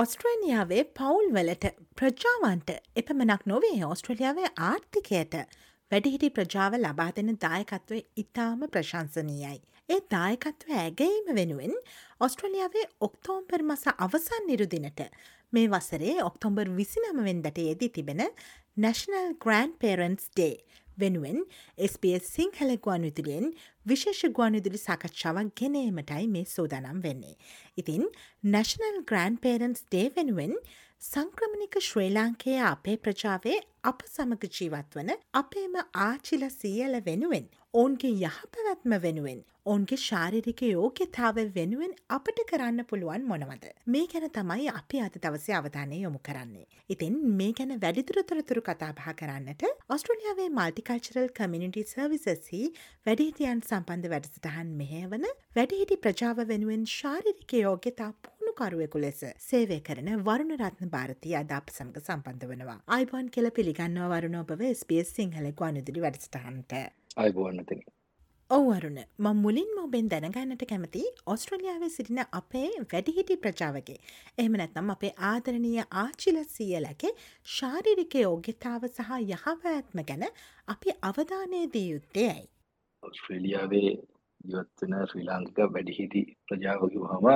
ඔස්ට්‍රේනියාවේ පවුල් වලට ප්‍රජාවන්ට එපමනක් නොවේ ඔස්ට්‍රලියාවේ ආර්ථිකයට වැඩිහිටි ප්‍රජාව ලබා දෙන දායකත්වය ඉතාම ප්‍රශංසනීයයි. ඒ දායකත්ව ඇගැීම වෙනුවෙන් ඔස්ට්‍රලියාවේ ඔක්තෝම්පර් මස අවසන් නිරුදිනට මේ වසරේ ඔක්තොම්බර් විසිනමවෙන්දට යෙදී තිබෙන නැශනල් ග්‍රන්් පේරන්ස් ඩේ වෙනුවෙන් SBS සිංහල ගුවන්විදුලියෙන් විශේෂ ගුවන්විදුලි සාකච්ඡාවක් ගෙනීමටයි මේ සෝදනම් වෙන්නේ. ඉතින් නැශනල් ග්‍රන්් පේරන්ස් ඩේ වෙනුවෙන් සංක්‍රමණික ශ්‍රී ලාංකයේ අපේ ප්‍රජාවේ අප සමග ජීවත් වන අපේම ආචිල සියල වෙනුවෙන් ඔවුන්ගේ යහපැවැත්ම වෙනුවෙන් ඔවුන්ගේ ශාරිරික යෝග්‍යතාව වෙනුවෙන් අපට කරන්න පුළුවන් මොනවද. මේ ගැන තමයි අපි අද දවසේ අවධානය යොමු කරන්නේ. ඉතින් මේ ගැන වැඩිදුරතොරතුරු කතාබහ කරන්නට ඔස්ට්‍රලියාවේ මල්ටිකල්චරල් කමිනිටි සර්විසසි වැඩිහිටියන් සම්බන්ධ වැඩසටහන් මෙහවන වැඩිහිටි ප්‍රජාව වෙනුවෙන් ශාරිරික යෝග්‍යතා පුහුණුකරුවෙකු ලෙස සේවය කරන වරුණ රත්න භාරතය අද අප සමඟ සම්බන්ධ වනවා. අයිබන් කෙල පිළිගන්නවා වරුණ ඔබව ස්පස් සිංහල ගුවනුදිරි වැඩසටහන්ට. අයිබෝන්නතන ඔවරුණ මං මුලින් මොබෙන් දැනගන්නට කැමති ඔස්ට්‍රලියාවේ සිටින අපේ වැඩිහිටි ප්‍රජාවගේ එහම නැත්නම් අපේ ආදරණීය ආචිල සියලගේ ශාරිරික යෝග්‍යතාව සහ යහවඇත්ම ගැන අපි අවධානයදී යුත්තේ ඇයි. ඔස්ට්‍රේලියාවේ ජීවත්වන ශ්‍රී ලාංකික වැඩිහිටි ප්‍රජාවකි හම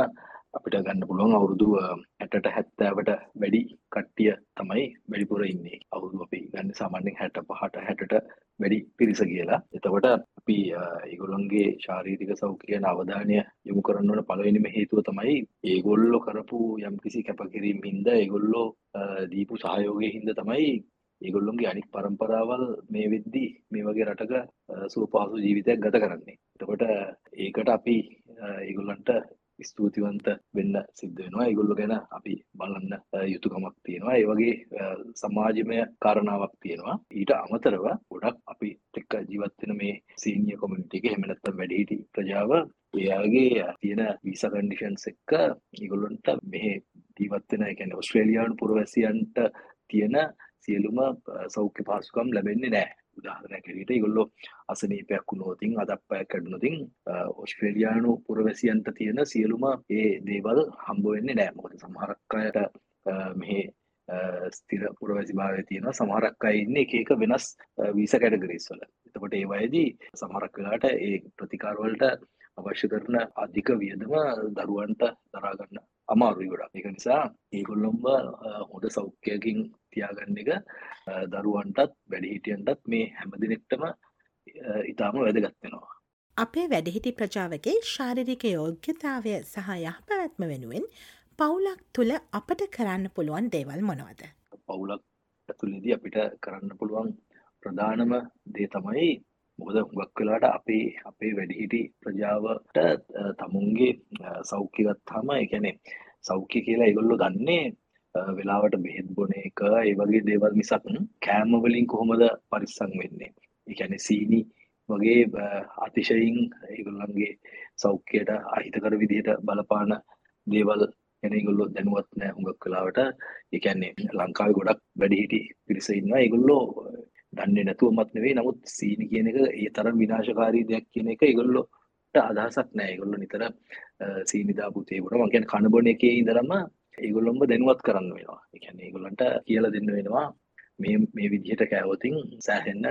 අපිට ගන්න පුළුවන් අවුරුදු ඇටට හැත්තෑවට වැඩි කට්ටිය තමයි වැඩිපුර ඉන්නේ. අවුරුදු අපි ගන්න සාමාන්‍යෙන් හැට පහට හැටට වැඩි පිරිස කියලා. එතකොට අපි ඒගොල්ලන්ගේ ශාරීරික සෞඛ්‍යයන අවධානය යොමු කරන්නවන පළවෙනිම හේතුව තමයි ඒගොල්ලො කරපු යම්කිසි කැපකිරීම හින්ද ඒගොල්ලෝ දීපු සහයෝගය හින්ද තමයි ඒගොල්ලොන්ගේ අනික් පරම්පරාවල් මේ වෙද්දි මේ වගේ රටක සුව පහසු ජීවිතයක් ගත කරන්නේ. එතකොට ඒකට අපි ඒගොල්ලන්ට ස්තුතිවන්ත වෙන්න සිද්ධ වෙනවා. ඒගොල්ලො ගැන අපි බලන්න යුතුකමක් තියෙනවා. ඒ වගේ සමාජමය කාරණාවක් තියෙනවා. ඊට අමතරව ගොඩක් අපි එක්ක ජීවත්වෙන මේ සීනිය කොමිනිටික හෙමනත්ත වැඩිහිටි ප්‍රජාව එයාගේ තියෙන වීස කන්ඩිෂන්ස් එක්ක ඉගොල්ලොන්ට මෙහෙ ජීවත්වෙන එකැන ඔස්ට්‍රේලියයානු පුරවැසියන්ට තියෙන සියලුම සෞඛ්‍ය පාසුකම් ලැබෙන්නේ නෑ උදාහරණයකට ඉගොල්ලො අසනීපයක් වුණෝතින් අදක්පයක් කැඩුනොතින් ඔස්ට්‍රේලියයානු පුරවැසියන්ට තියෙන සියලුම ඒ දේවල් හම්බ වෙන්නේ නෑ. මොකද සමහරක්කායට මෙහේ ස්තිර පුරවැසි භාවය තියෙන සමහරක් අය ඉන්න එක එක වෙනස් වීස කැටගරීස් වල. එතකොට ඒ වයේදී සමහරක් වෙලාට ඒ ප්‍රතිකාරවලට අවශ්‍ය කරන අධික වියදම දරුවන්ට දරාගන්න අමාරුයි ගොඩක් එක නිසා ඒගොල්ලොම්බ හොඳ සෞඛ්‍යයකින් තියාගන්න එක දරුවන්ටත් වැඩිහිටියන්ටත් මේ හැමදිනෙක්ටම ඉතාම වැදගත්වෙනවා. අපේ වැඩිහිටි ප්‍රජාවගේ ශාරිරික යෝග්‍යතාවය සහ යහ පැවැත්ම වෙනුවෙන් පවුලක් තුළ අපට කරන්න පුළුවන් දේවල් මොනවද. පවුලක් ඇතුලෙදී අපිට කරන්න පුළුවන් ප්‍රධානම දේ තමයි මොකද හුඟක් වෙලාට අපේ අපේ වැඩිහිටි ප්‍රජාවට තමුන්ගේ සෞඛ්‍යගත්තාම එකැනෙ සෞඛ්‍ය කියලා ඉගොල්ලො දන්නේ වෙලාවට බෙහෙත් බොන එක ඒ වගේ දේවල් මිසක් කෑමවලින් කොහොමද පරිස්සං වෙන්නේ? එකැනෙ සීනි වගේ අතිශයින් ඒගොල්ලන්ගේ සෞඛ්‍යයට අහිතකර විදිහට බලපාන දේවල් ගැනගොල්ලො දැනුවත් නෑ හුඟක් කලාවට එකන්නේ ලංකාව ගොඩක් වැඩිහිටි පිරිස ඉන්න ඒගොල්ලෝ දන්නේ නැතුව මත් නෙවේ නමුත් සීනි කියන එක ඒ තරම් විනාශකාරී දෙයක් කියන එක ඒගොල්ලොට අදහසක් නෑ. ඒගොල්ලො නිතර සීනිදා පුතේකුට මකැන කණබොන එකේ ඉදරම ඒගොල්ලොම්බ දැනුවත් කරන්න වෙනවා. එකැන ඒගොලන්ට කියල දෙන්න වෙනවා. මේ මේ විදිහට කෑවතින් සෑහෙන්න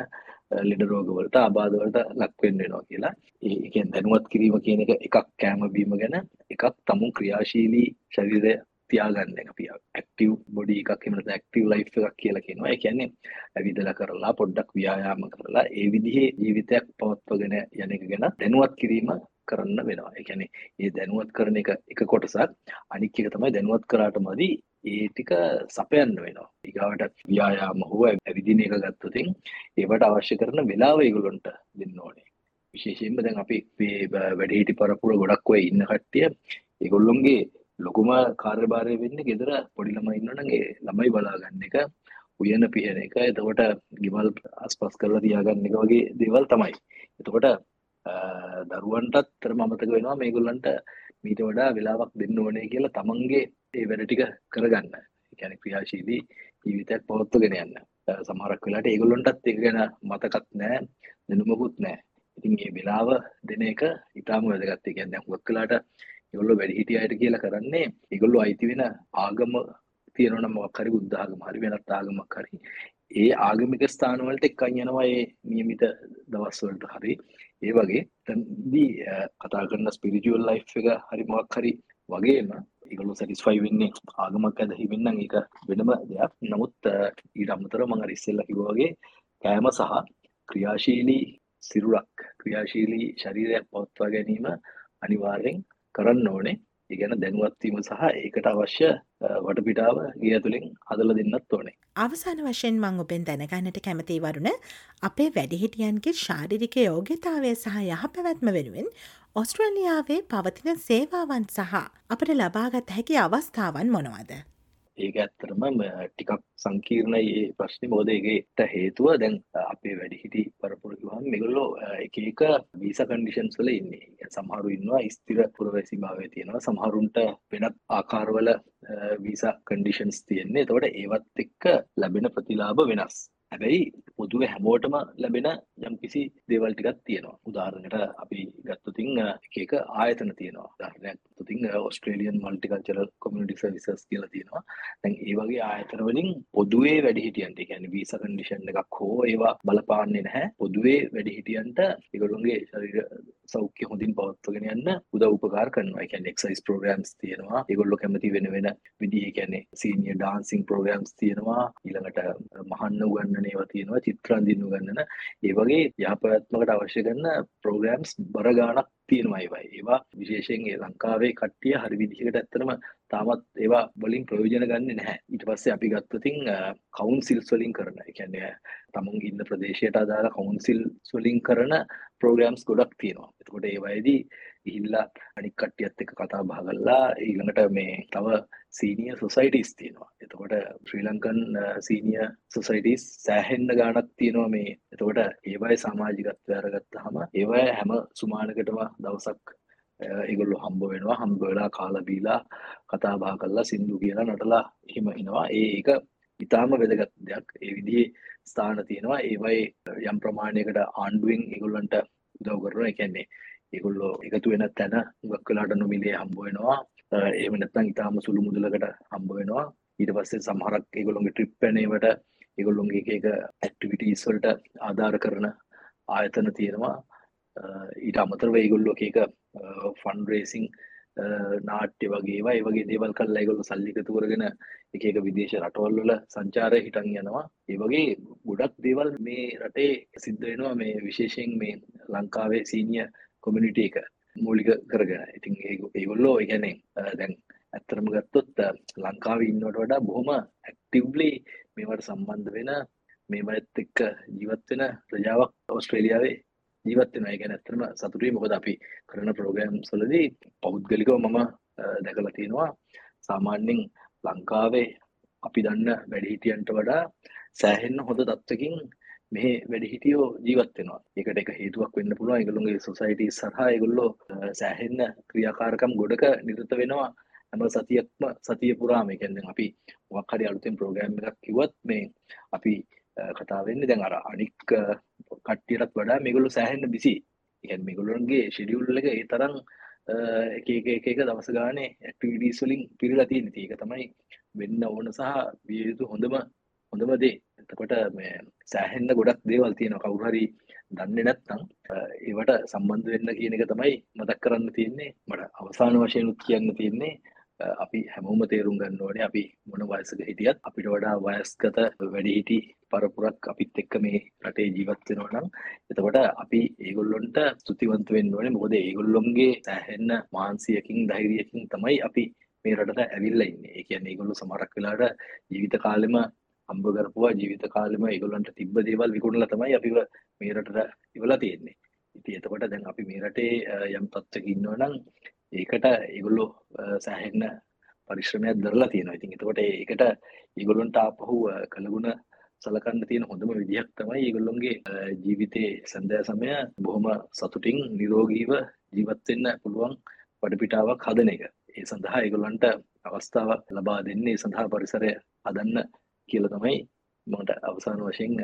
ලෙඩ රෝගවලට අබාධවලට ලක්වෙන්න වෙනවා කියලා. ඒකෙන් දැනුවත් කිරීම කියන එක එකක් කෑම බීම ගැන එකක් තමුන් ක්‍රියාශීලී ශරීරය තියාගන්න අපි ඇක්ටව බොඩි එකක් එමට ඇක්ටව ලයි් එකක් කියලා කියනවා. කියන්නේ ඇවිදල කරලා පොඩ්ඩක් ව්‍යයාම කරලා ඒ විදිහේ ජීවිතයක් පවත්වගෙන යන එක ගැන දැනුවත් කිරීම කරන්න වෙනවා. එකැනෙ ඒ දැනුවත් කරන එක එක කොටසක් අනික් එක තමයි දැනුවත් කරාට මදී ඒ ටික සපයන්න වෙනවා. ඉගාවට ව්‍යයාම හෝ ඇවිදින එක ගත්තතින් ඒවට අවශ්‍ය කරන වෙලාව ඉගුලොන්ට දෙන්න ඕනේ. විශේෂයෙන්ම දැන් අපි වැඩහිටි පරපුර ගොඩක්ව ඉන්න කට්ටිය ඒගොල්ලොන්ගේ ලොකුම කාර්යභාරය වෙන්න ගෙදර පොඩි ළමයි ඉන්නනගේ ළමයි බලාගන්න එක උයන පිහන එක. එතකොට ගිමල් අස්පස් කරලා තියාගන්න එක වගේ දේවල් තමයි. එතකොට දරුවන්ටත් තර මමතක වෙනවා මේගොල්ලන්ට මීට වඩා වෙලාවක් දෙන්න ඕනේ කියලා තමන්ගේ ඒ වැඩ ටික කරගන්න. එකැන ක්‍රියාශීලී ජීවිතයක් පවත්තු ගෙන යන්න සමහරක් වෙලාට ඒගොල්ලොන්ටත් එක ගැන මතකත් නෑ දෙනුමකුත් නෑ ඉතින් ඒ වෙලාව දෙන එක ඉතාම වැදගත්තේ ගැන්න හුවක් කලාට ඒගොල්ලෝ වැඩිහිටිය අයට කියලා කරන්නේ ඒගොල්ලෝ අයිති වෙන ආගම තියෙනවා නම් මොකක් හරි බුද්ධ ආගම හරි වෙනත් ආගමක් හරි ඒ ආගමික ස්ථාන වලට එක්කන් යනවා ඒ નિયમિત දවස් වලට හරි ඒ වගේ තන්දී කතා කරන ස්පිරිචුවල් ලයිෆ් එක හරි මොකක් හරි වගේම ඒගොල්ලෝ සැටිස්ෆයි වෙන්නේ ආගමක් ඇදහිමින් නම් ඒක වෙනම දෙයක් නමුත් ඊට අමතරව මම අර ඉස්සෙල්ලා කිව්වා වගේ කෑම සහ ක්‍රියාශීලී සිරුරක් ක්‍රියාශීලී ශරීරයක් පවත්වා ගැනීම අනිවාර්යෙන් කරන්න ඕනේ. ඒ ගැන දැනුවත්වීම සහ ඒකට අවශ්‍ය වටපිටාව ගේ තුළින් හදල දෙන්නත් ඕනේ. අවසාන වශයෙන් මං ඔබෙන් දැනගන්නට කැමති වරුණ අපේ වැඩිහිටියන්ගේ ශාරිරික යෝග්‍යතාවය සහ යහපැවැත්ම වෙනුවෙන් ඔස්ට්‍රලියාවේ පවතින සේවාවන් සහ අපට ලබාගත් හැකි අවස්ථාවන් මොනවද? ඒක ඇත්තරම ටිකක් සංකීර්ණ ඒ ප්‍රශ්න. මෝදයගේට හේතුව දැන් අපේ වැඩිහිටි පරපුරකිවහම් මෙගොල්ලෝ එක එක වීස කන්ඩිෂන්ස් වල ඉන්නේ. සමහරු ඉන්නවා ස්තිර පුරවැසි භාවය තියෙනවා. සමහරුන්ට වෙනත් ආකාරවල වීස කන්ඩිෂන්ස් තියෙන්නේ. තොට ඒවත් එක්ක ලැබෙන ප්‍රතිලාභ වෙනස්. හැබැයි පොදුව හැමෝටම ලැබෙන යම්කිසි දේවල් ටිකක් තියෙනවා. උදාහරණයට අපි ගත්තතින් එක ආයතන තියෙනවා. ධර්නයක් තුතින් ඔස්ට්‍රේලියන් මල්ටිකල්චරල් කොමිනිටි සර්විසස් කියලා තියෙනවා. දැන් ඒ වගේ ආයතන වලින් පොදුවේ වැඩිහිටියන්ට කියන්නේ වීසා කන්ඩිෂන් එකක් හෝ ඒවා බලපාන්නේ නැහැ. පොදුවේ වැඩිහිටියන්ට ඒගොල්ලොන්ගේ ශරීර සෞඛ්‍ය හොඳින් පවත්වගෙන යන්න උදව් උපකාර කරනවා. ඒ කියන්නේ එක්සර්සයිස් ප්‍රෝග්‍රෑම්ස් තියෙනවා. ඒගොල්ලෝ කැමති වෙන වෙන විදිහ කියන්නේ සීනියර් ඩාන්සින් ප්‍රෝග්‍රෑම්ස් තියෙනවා. ඊළඟට මහන්න උගන්නන උගන්නන ඒවා තියෙනවා චිත්‍ර අඳින්න උගන්නන ඒ වගේ යහපැවැත්මකට අවශ්‍ය කරන ප්‍රෝග්‍රෑම්ස් බර ගාණක් තියෙනවා ඒවා ඒවා විශේෂයෙන් ඒ ලංකාවේ කට්ටිය හරි විදිහකට ඇත්තටම තාමත් ඒවා වලින් ප්‍රයෝජන ගන්නේ නැහැ ඊට පස්සේ අපි ගත්තොතින් කවුන්සිල්ස් වලින් කරන ඒ කියන්නේ තමුන් ඉන්න ප්‍රදේශයට අදාළ කවුන්සිල්ස් වලින් කරන ප්‍රෝග්‍රෑම්ස් ගොඩක් තියෙනවා එතකොට ඒවායේදී ගිහිල්ලා අනික් කට්ටියත් එක්ක කතා බහ කරලා ඊළඟට මේ තව සීනියර් සොසයිටිස් තියෙනවා. එතකොට ශ්‍රී ලංකන් සීනියර් සොසයිටිස් සෑහෙන්න ගාණක් තියෙනවා මේ. එතකොට ඒවයි සමාජිකත්වය අරගත්තාම ඒවයි හැම සුමානකටම දවසක් ඒගොල්ලෝ හම්බ වෙනවා හම්බ වෙලා කාලා බීලා කතා බහ කරලා සින්දු කියලා නටලා එහෙම එනවා. ඒ ඒක ඉතාම වැදගත් දෙයක්. ඒ විදිහේ ස්ථාන තියෙනවා. ඒවයි යම් ප්‍රමාණයකට ආණ්ඩුවෙන් ඒගොල්ලන්ට උදව් කරනවා. ඒ කියන්නේ ඒගොල්ලෝ එකතු වෙන තැන ගක් කලාට නොමිලේ හම්බ වෙනවා එහෙම නැත්නම් ඉතාම සුළු මුදලකට හම්බ වෙනවා ඊට පස්සේ සමහරක් ඒගොල්ලොන්ගේ ට්‍රිප් පැනීමට ඒගොල්ලොන්ගේ එක එක ඇක්ටිවිටීස් වලට ආධාර කරන ආයතන තියෙනවා ඊට අමතරව ඒගොල්ලෝ එක Uh, ෆන් රේසිං uh, නාට්‍ය වගේ ඒ වගේ දේවල් කල්ලා ඒගොල්ලෝ සල්ලි එකතු කරගෙන එක එක විදේශ රටවල් වල සංචාරය හිටන් යනවා. ඒ වගේ ගොඩක් දේවල් මේ රටේ සිද්ධ වෙනවා මේ විශේෂයෙන් මේ ලංකාවේ සීනියර් කොමිනිට එක මූලික කරගෙන. ඉතින් ඒගොල්ලෝ ඉගැනේ uh, දැන් ඇත්තරම ගත්තොත් ලංකාව ඉන්නවට වඩා බොහොම ඇක්ටිව්ලි මේවට සම්බන්ධ වෙන මේමත් එක්ක ජීවත් වෙන ප්‍රජාවක් ඔස්ට්‍රේලියාවේ ජීවත් වෙන ගැන ඇත්තරම සතුටුයි. මොකද අපි කරන ප්‍රෝග්‍රෑම් සොලදී පෞද්ගලිකව මම දැකලා තියෙනවා සාමාන්‍යෙන් ලංකාවේ අපි දන්න වැඩිහිටියන්ට වඩා සෑහෙන්න හොඳ තත්වකින් මෙහ වැඩ හිටියෝ ජීවත්වෙනවා එකට එක හේතුවක් වෙන්න පුළුවන්. එකළුන්ගේ සොසයිටි සහා එගොල්ලෝ සෑහෙන්න ක්‍රියාකාරකම් ගොඩක නිරත වෙනවා හැම සතියක්ම සතිය පුරාම. එකැන්දෙන් අපි වක්හරි අලුතෙන් ප්‍රෝග්‍රම් එකක් කිවත් මේ අපි කතාවෙන්න දැන් අර අනික් කට්ටියටත් වඩා මෙගොලු සෑහෙන්න බිසි එකන් මෙගොලුන්ගේ ෂෙඩියුල් එක ඒ තරම් එක එක එක දවස ගානේ ඇක්ටිවිටීස් වලින් පිරිලා තියෙන ඒක තමයි වෙන්න ඕන සහ විය යුතු හොඳම හොඳම දේ. එතකොට මේ සෑහෙන්න ගොඩක් දේවල් තියෙන කවුරහරි දන්න නැත්නම් ඒවට සම්බන්ධ වෙන්න කියන එක තමයි මතක් කරන්න තියෙන්නේ. මට අවසාන වශයෙන්ුත් කියන්න තියෙන්නේ අපි හැමෝම තේරුම් ගන්න ඕනේ අපි මොන වයසක හිටියත් අපිට වඩා වයස්ගත වැඩිහිටි පරපුරක් අපිත් එක්ක මේ රටේ ජීවත් වෙනවා නම් එතකොට අපි ඒගොල්ලොන්ට ස්තුතිවන්ත වෙන්න ඕනේ මොකද ඒගොල්ලොන්ගේ සෑහෙන්න මානසියකින් ධෛර්යයකින් තමයි අපි මේ රටට ඇවිල්ලා ඉන්නේ. ඒ කියන්නේ ඒගොල්ලෝ සමහරක් වෙලාවට ජීවිත කාලෙම හම්බ කරපුවා ජීවිත කාලෙම ඒගොල්ලන්ට තිබ්බ දේවල් විකුණලා තමයි අපිව මේ රටට ඉවලා තියෙන්නේ. ඉතින් එතකොට දැන් අපි මේ රටේ යම් තත්ත්වයක ඉන්නවා නම් ඒකට ඒගොල්ලෝ සෑහෙන්න පරිශ්‍රමයක් දරලා තියෙනවා. ඉතින් එතකොට ඒකට ඒගොල්ලන්ට ආපහු කළගුණ සලකන්න තියෙන හොඳම විදිහක් තමයි ඒගොල්ලොන්ගේ ජීවිතයේ සඳෑ සමය බොහොම සතුටින් නිරෝගීව ජීවත් වෙන්න පුළුවන් වටපිටාවක් හදන එක. ඒ සඳහා ඒගොල්ලන්ට අවස්ථාව ලබා දෙන්නේ සඳහා පරිසරය හදන්න කියල තමයි මට අවසාන වශයෙන්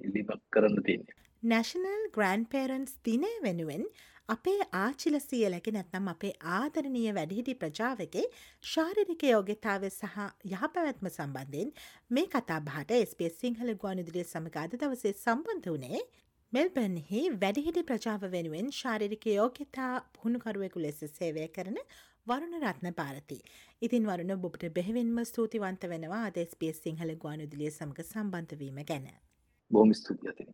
ඉල්ලිමක් කරන්න තියන්නේ. නැශනල් ග්‍රන්් පේරන්ස් දිනය වෙනුවෙන් අපේ ආචිල සියලක නැත්නම් අපේ ආදරණීය වැඩිහිටි ප්‍රජාවගේ ශාරිරික යෝගතාව සහ යහපැවැත්ම සම්බන්ධයෙන් මේ කතා බහට ස්පේස් සිංහල ගුවනිදිරිය සමගාද දවසේ සම්බන්ධ වනේ මෙල්බන්හි වැඩිහිටි ප්‍රජාව වෙනුවෙන් ශාරිරික යෝග්‍යතා පුහුණුකරුවෙකු ලෙස සේවය කරන වරුණ රත්න පාරති. ඉතින් වරුණ බොබට බෙහෙවින්ම ස්තුතිවන්ත වෙනවා අදස්පියස් සිංහල ගුවනුදිලිය සමඟ සම්බන්ධවීම ගැන. බොහොම ස්තුතියි